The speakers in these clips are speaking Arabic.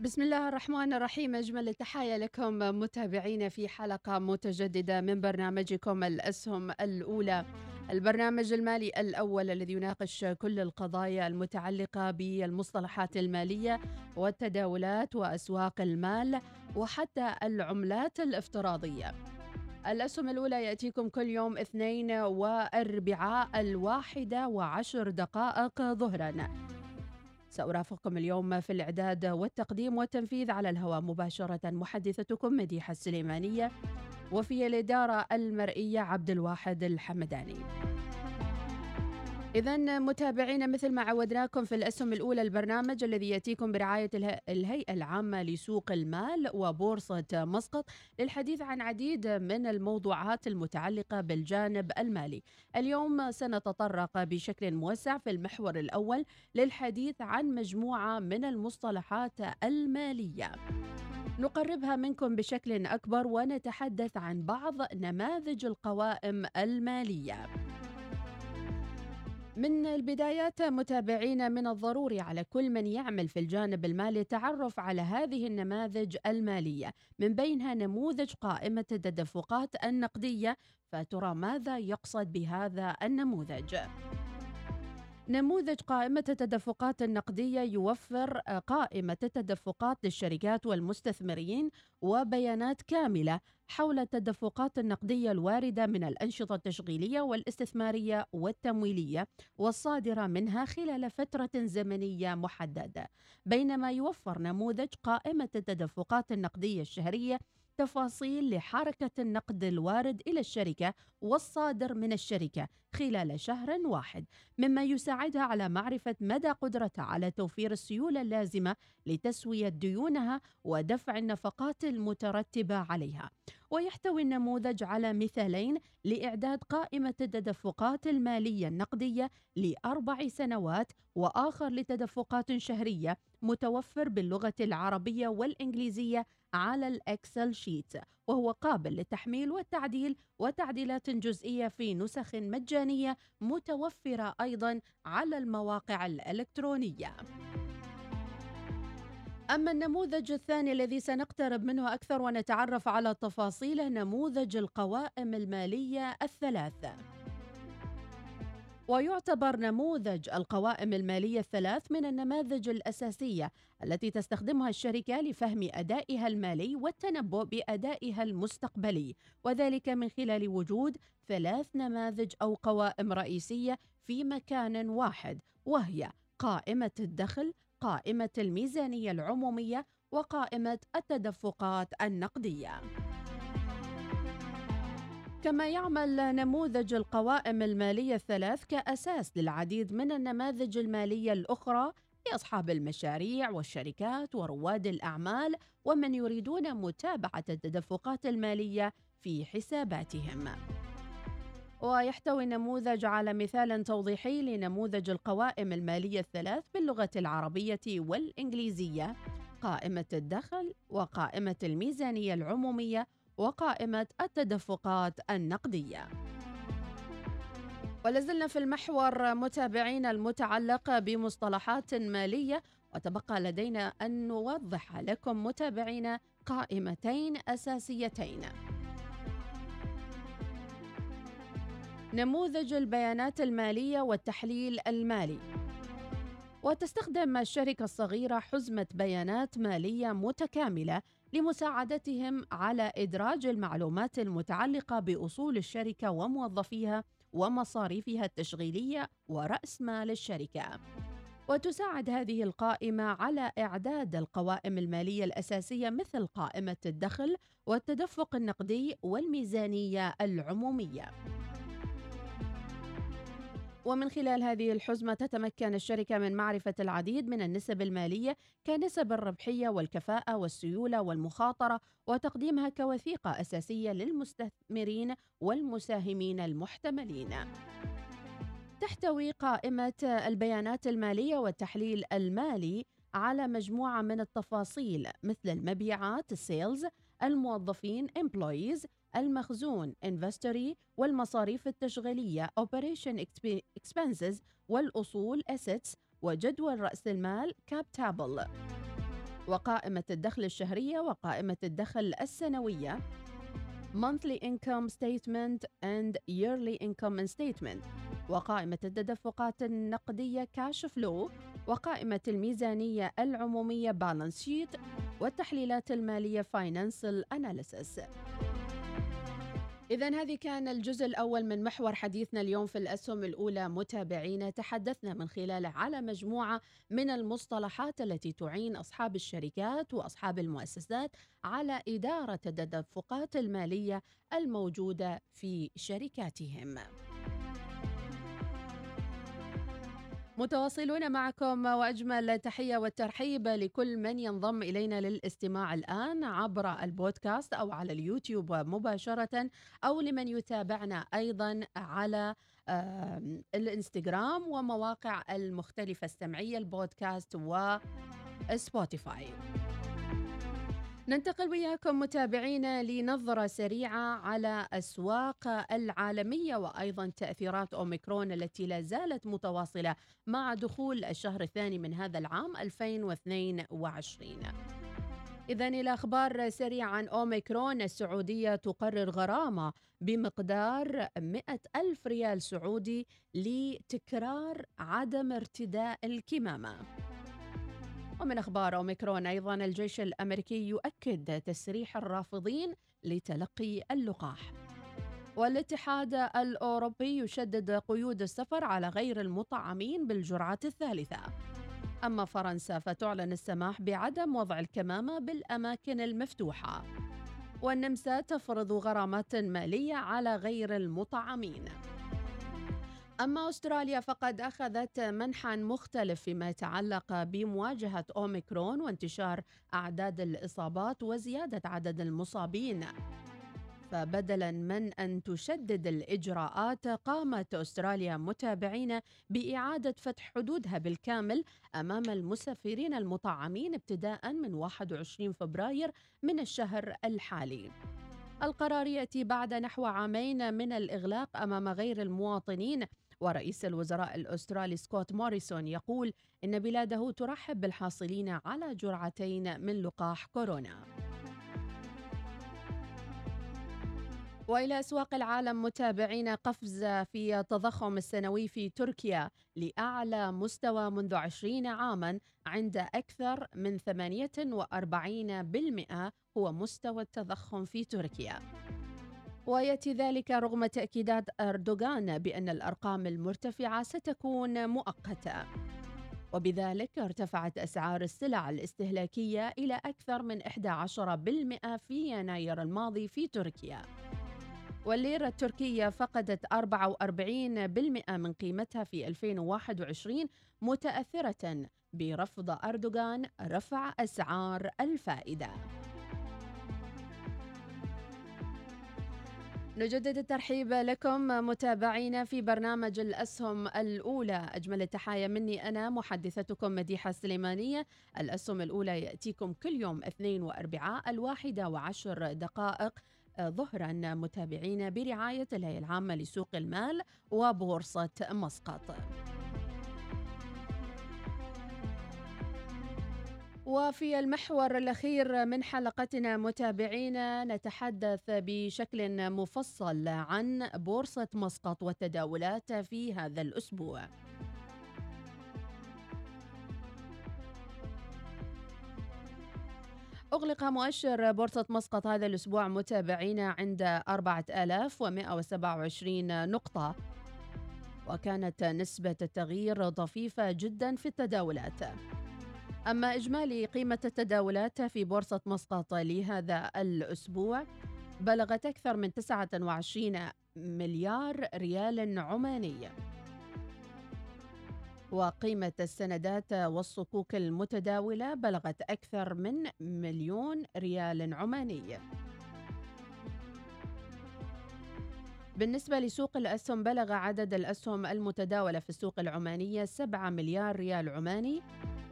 بسم الله الرحمن الرحيم. أجمل التحايا لكم متابعينا في حلقة متجددة من برنامجكم الأسهم الأولى. البرنامج المالي الأول الذي يناقش كل القضايا المتعلقة بالمصطلحات المالية والتداولات وأسواق المال وحتى العملات الافتراضية. الأسهم الأولى يأتيكم كل يوم اثنين وأربعاء الواحدة وعشر دقائق ظهراً. سأرافقكم اليوم في الإعداد والتقديم والتنفيذ على الهواء مباشرة. محدثتكم مديحة السليمانية وفي الإدارة المرئية عبد الواحد الحمداني. إذا متابعينا مثل ما عودناكم في الأسهم الأولى البرنامج الذي يأتيكم برعاية الهيئة العامة لسوق المال وبورصة مسقط للحديث عن عديد من الموضوعات المتعلقة بالجانب المالي. اليوم سنتطرق بشكل موسع في المحور الأول للحديث عن مجموعة من المصطلحات المالية. نقربها منكم بشكل أكبر ونتحدث عن بعض نماذج القوائم المالية. من البدايات متابعينا من الضروري على كل من يعمل في الجانب المالي التعرف على هذه النماذج المالية من بينها نموذج قائمة التدفقات النقدية فترى ماذا يقصد بهذا النموذج؟ نموذج قائمة التدفقات النقدية يوفر قائمة التدفقات للشركات والمستثمرين وبيانات كاملة حول التدفقات النقدية الواردة من الأنشطة التشغيلية والاستثمارية والتمويلية والصادرة منها خلال فترة زمنية محددة. بينما يوفر نموذج قائمة التدفقات النقدية الشهرية تفاصيل لحركة النقد الوارد إلى الشركة والصادر من الشركة خلال شهر واحد مما يساعدها على معرفة مدى قدرتها على توفير السيولة اللازمة لتسوية ديونها ودفع النفقات المترتبة عليها. ويحتوي النموذج على مثالين لإعداد قائمة التدفقات المالية النقدية لأربع سنوات وآخر لتدفقات شهرية متوفر باللغة العربية والإنجليزية على الإكسل شيت وهو قابل للتحميل والتعديل وتعديلات جزئية في نسخ مجانية متوفرة أيضا على المواقع الإلكترونية. أما النموذج الثاني الذي سنقترب منه أكثر ونتعرف على تفاصيله نموذج القوائم المالية الثلاثة. ويعتبر نموذج القوائم المالية الثلاث من النماذج الأساسية التي تستخدمها الشركة لفهم أدائها المالي والتنبؤ بأدائها المستقبلي وذلك من خلال وجود ثلاث نماذج أو قوائم رئيسية في مكان واحد وهي قائمة الدخل قائمة الميزانية العمومية وقائمة التدفقات النقدية. كما يعمل نموذج القوائم المالية الثلاث كأساس للعديد من النماذج المالية الأخرى لأصحاب المشاريع والشركات ورواد الأعمال ومن يريدون متابعة التدفقات المالية في حساباتهم. ويحتوي النموذج على مثال توضيحي لنموذج القوائم المالية الثلاث باللغة العربية والإنجليزية قائمة الدخل وقائمة الميزانية العمومية وقائمة التدفقات النقدية. ولازلنا في المحور متابعين المتعلق بمصطلحات مالية وتبقى لدينا أن نوضح لكم متابعين قائمتين أساسيتين. نموذج البيانات المالية والتحليل المالي وتستخدم الشركة الصغيرة حزمة بيانات مالية متكاملة لمساعدتهم على إدراج المعلومات المتعلقة بأصول الشركة وموظفيها ومصاريفها التشغيلية ورأس مال الشركة. وتساعد هذه القائمة على إعداد القوائم المالية الأساسية مثل قائمة الدخل والتدفق النقدي والميزانية العمومية. ومن خلال هذه الحزمة تتمكن الشركة من معرفة العديد من النسب المالية كنسب الربحية والكفاءة والسيولة والمخاطرة وتقديمها كوثيقة أساسية للمستثمرين والمساهمين المحتملين. تحتوي قائمة البيانات المالية والتحليل المالي على مجموعة من التفاصيل مثل المبيعات السيلز الموظفين employees المخزون inventory والمصاريف التشغيلية operation expenses والأصول assets وجدول رأس المال cap table. وقائمة الدخل الشهرية وقائمة الدخل السنوية. monthly income statement and yearly income statement. وقائمة التدفقات النقدية cash flow. وقائمة الميزانية العمومية balance sheet. والتحليلات المالية financial analysis. إذا هذه كان الجزء الأول من محور حديثنا اليوم في الأسهم الأولى متابعينا تحدثنا من خلاله على مجموعة من المصطلحات التي تعين أصحاب الشركات وأصحاب المؤسسات على إدارة التدفقات المالية الموجودة في شركاتهم. متواصلون معكم وأجمل تحية والترحيب لكل من ينضم إلينا للاستماع الآن عبر البودكاست أو على اليوتيوب مباشرة أو لمن يتابعنا أيضا على الإنستغرام ومواقع المختلفة السمعية البودكاست وسبوتيفاي. ننتقل وياكم متابعينا لنظرة سريعة على أسواق العالمية وأيضا تأثيرات أوميكرون التي لا زالت متواصلة مع دخول الشهر الثاني من هذا العام 2022 إذا إلى أخبار سريعة عن أوميكرون السعودية تقرر غرامة بمقدار 100 ألف ريال سعودي لتكرار عدم ارتداء الكمامة. ومن أخبار أوميكرون أيضا الجيش الأمريكي يؤكد تسريح الرافضين لتلقي اللقاح. والاتحاد الأوروبي يشدد قيود السفر على غير المطعمين بالجرعة الثالثة. أما فرنسا فتعلن السماح بعدم وضع الكمامة بالأماكن المفتوحة. والنمسا تفرض غرامات مالية على غير المطعمين. أما أستراليا فقد أخذت منحا مختلف فيما يتعلق بمواجهة أوميكرون وانتشار أعداد الإصابات وزيادة عدد المصابين. فبدلا من أن تشدد الإجراءات قامت أستراليا متابعين بإعادة فتح حدودها بالكامل أمام المسافرين المطعمين ابتداء من 21 فبراير من الشهر الحالي. القرار يأتي بعد نحو عامين من الإغلاق أمام غير المواطنين ورئيس الوزراء الأسترالي سكوت موريسون يقول إن بلاده ترحب بالحاصلين على جرعتين من لقاح كورونا وإلى أسواق العالم متابعين قفز في التضخم السنوي في تركيا لأعلى مستوى منذ 20 عاما عند أكثر من 48% هو مستوى التضخم في تركيا. ويأتي ذلك رغم تأكيدات أردوغان بأن الأرقام المرتفعة ستكون مؤقتة. وبذلك ارتفعت أسعار السلع الاستهلاكية إلى أكثر من 11% في يناير الماضي في تركيا. والليرة التركية فقدت 44% من قيمتها في 2021 متأثرة برفض أردوغان رفع أسعار الفائدة. نجدد الترحيب لكم متابعينا في برنامج الأسهم الأولى. أجمل التحايا مني أنا محدثتكم مديحة السليمانية الأسهم الأولى يأتيكم كل يوم اثنين وأربعاء الواحدة وعشر دقائق. ظهرا متابعين برعاية الهيئة العامة لسوق المال وبورصة مسقط. وفي المحور الأخير من حلقتنا متابعينا نتحدث بشكل مفصل عن بورصة مسقط والتداولات في هذا الأسبوع. أغلق مؤشر بورصة مسقط هذا الأسبوع متابعينا عند 4127 نقطة وكانت نسبة التغيير طفيفة جدا في التداولات. أما إجمالي قيمة التداولات في بورصة مسقط لهذا الأسبوع بلغت أكثر من 29 مليار ريال عماني. وقيمة السندات والصكوك المتداولة بلغت أكثر من مليون ريال عماني. بالنسبة لسوق الأسهم بلغ عدد الأسهم المتداولة في السوق العمانية 7 مليار ريال عماني.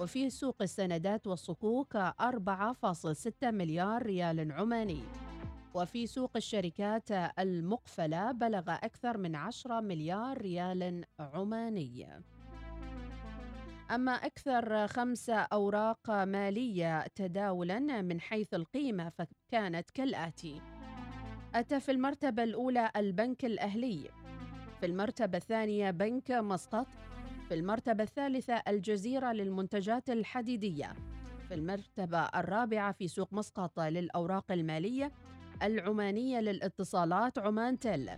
وفي سوق السندات والصكوك 4.6 مليار ريال عماني. وفي سوق الشركات المقفلة بلغ أكثر من 10 مليار ريال عماني. أما أكثر خمسة أوراق مالية تداولا من حيث القيمة فكانت كالآتي. أتى في المرتبة الأولى البنك الأهلي. في المرتبة الثانية بنك مسقط. في المرتبة الثالثة الجزيرة للمنتجات الحديدية في المرتبة الرابعة في سوق مسقط للأوراق المالية العمانية للاتصالات عمان تل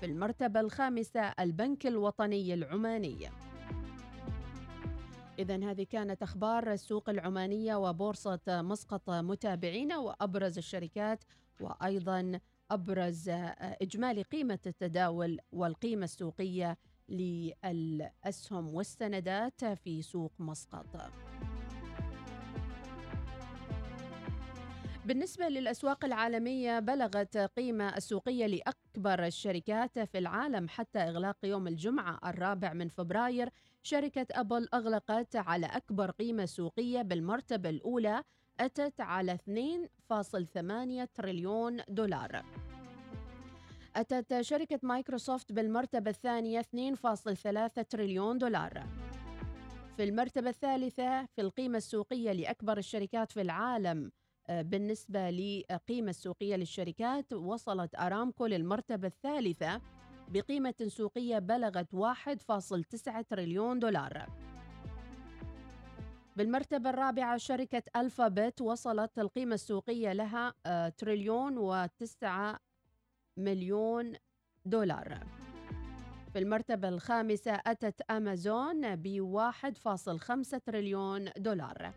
في المرتبة الخامسة البنك الوطني العماني. إذا هذه كانت أخبار السوق العمانية وبورصة مسقط متابعين وأبرز الشركات وأيضا أبرز إجمالي قيمة التداول والقيمة السوقية للأسهم والسندات في سوق مسقط. بالنسبة للأسواق العالمية بلغت قيمة السوقية لأكبر الشركات في العالم حتى إغلاق يوم الجمعة الرابع من فبراير شركة أبل أغلقت على أكبر قيمة سوقية بالمرتبة الأولى أتت على 2.8 تريليون دولار أتت شركة مايكروسوفت بالمرتبة الثانية 2.3 تريليون دولار. في المرتبة الثالثة في القيمة السوقية لأكبر الشركات في العالم آه، بالنسبة لقيمة السوقية للشركات وصلت أرامكو للمرتبة الثالثة بقيمة سوقية بلغت 1.9 تريليون دولار. بالمرتبة الرابعة شركة ألفابت وصلت القيمة السوقية لها آه، تريليون وتسعة مليون دولار في المرتبة الخامسة أتت أمازون ب 1.5 تريليون دولار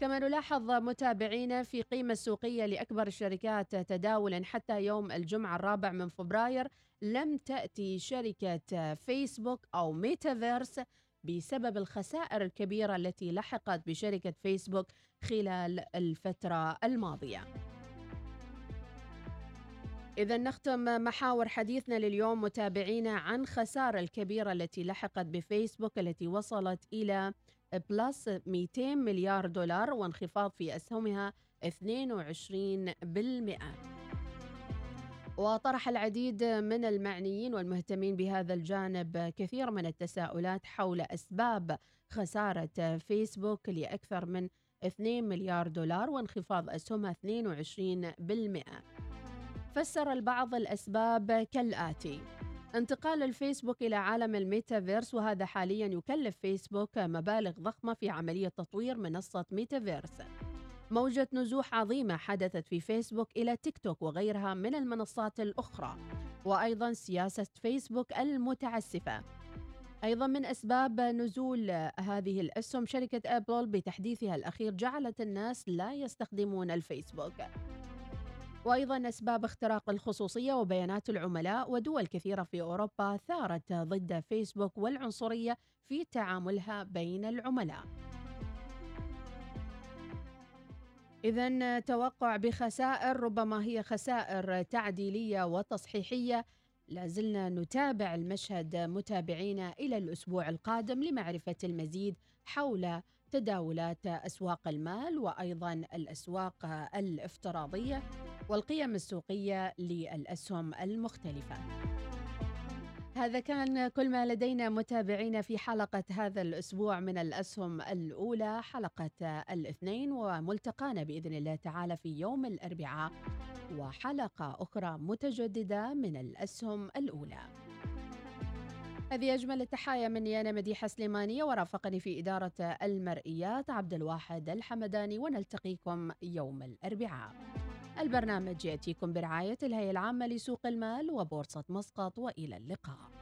كما نلاحظ متابعينا في قيمة السوقية لأكبر الشركات تداولا حتى يوم الجمعة الرابع من فبراير لم تأتي شركة فيسبوك أو ميتافيرس بسبب الخسائر الكبيرة التي لحقت بشركة فيسبوك خلال الفترة الماضية. إذا نختم محاور حديثنا لليوم متابعينا عن خسارة الكبيرة التي لحقت بفيسبوك التي وصلت إلى plus 200 مليار دولار وانخفاض في أسهمها 22% وطرح العديد من المعنيين والمهتمين بهذا الجانب كثير من التساؤلات حول أسباب خسارة فيسبوك لأكثر من 2 مليار دولار وانخفاض أسهمها 22% فسر البعض الأسباب كالآتي. انتقال الفيسبوك إلى عالم الميتافيرس وهذا حاليا يكلف فيسبوك مبالغ ضخمة في عملية تطوير منصة ميتافيرس. موجة نزوح عظيمة حدثت في فيسبوك إلى تيك توك وغيرها من المنصات الأخرى وأيضا سياسة فيسبوك المتعسفة. أيضا من أسباب نزول هذه الأسهم شركة أبل بتحديثها الأخير جعلت الناس لا يستخدمون الفيسبوك. وأيضا أسباب اختراق الخصوصية وبيانات العملاء ودول كثيرة في أوروبا ثارت ضد فيسبوك والعنصرية في تعاملها بين العملاء. إذا توقع بخسائر ربما هي خسائر تعديلية وتصحيحية. لازلنا نتابع المشهد متابعينا إلى الأسبوع القادم لمعرفة المزيد حول تداولات أسواق المال وأيضا الأسواق الافتراضية. والقيم السوقية للأسهم المختلفة. هذا كان كل ما لدينا متابعينا في حلقة هذا الأسبوع من الأسهم الأولى حلقة الاثنين وملتقانا بإذن الله تعالى في يوم الأربعاء وحلقة أخرى متجددة من الأسهم الأولى. هذه أجمل التحايا مني أنا مديحة سليمانية ورافقني في إدارة المرئيات عبد الواحد الحمداني ونلتقيكم يوم الأربعاء. البرنامج يأتيكم برعاية الهيئة العامة لسوق المال وبورصة مسقط وإلى اللقاء.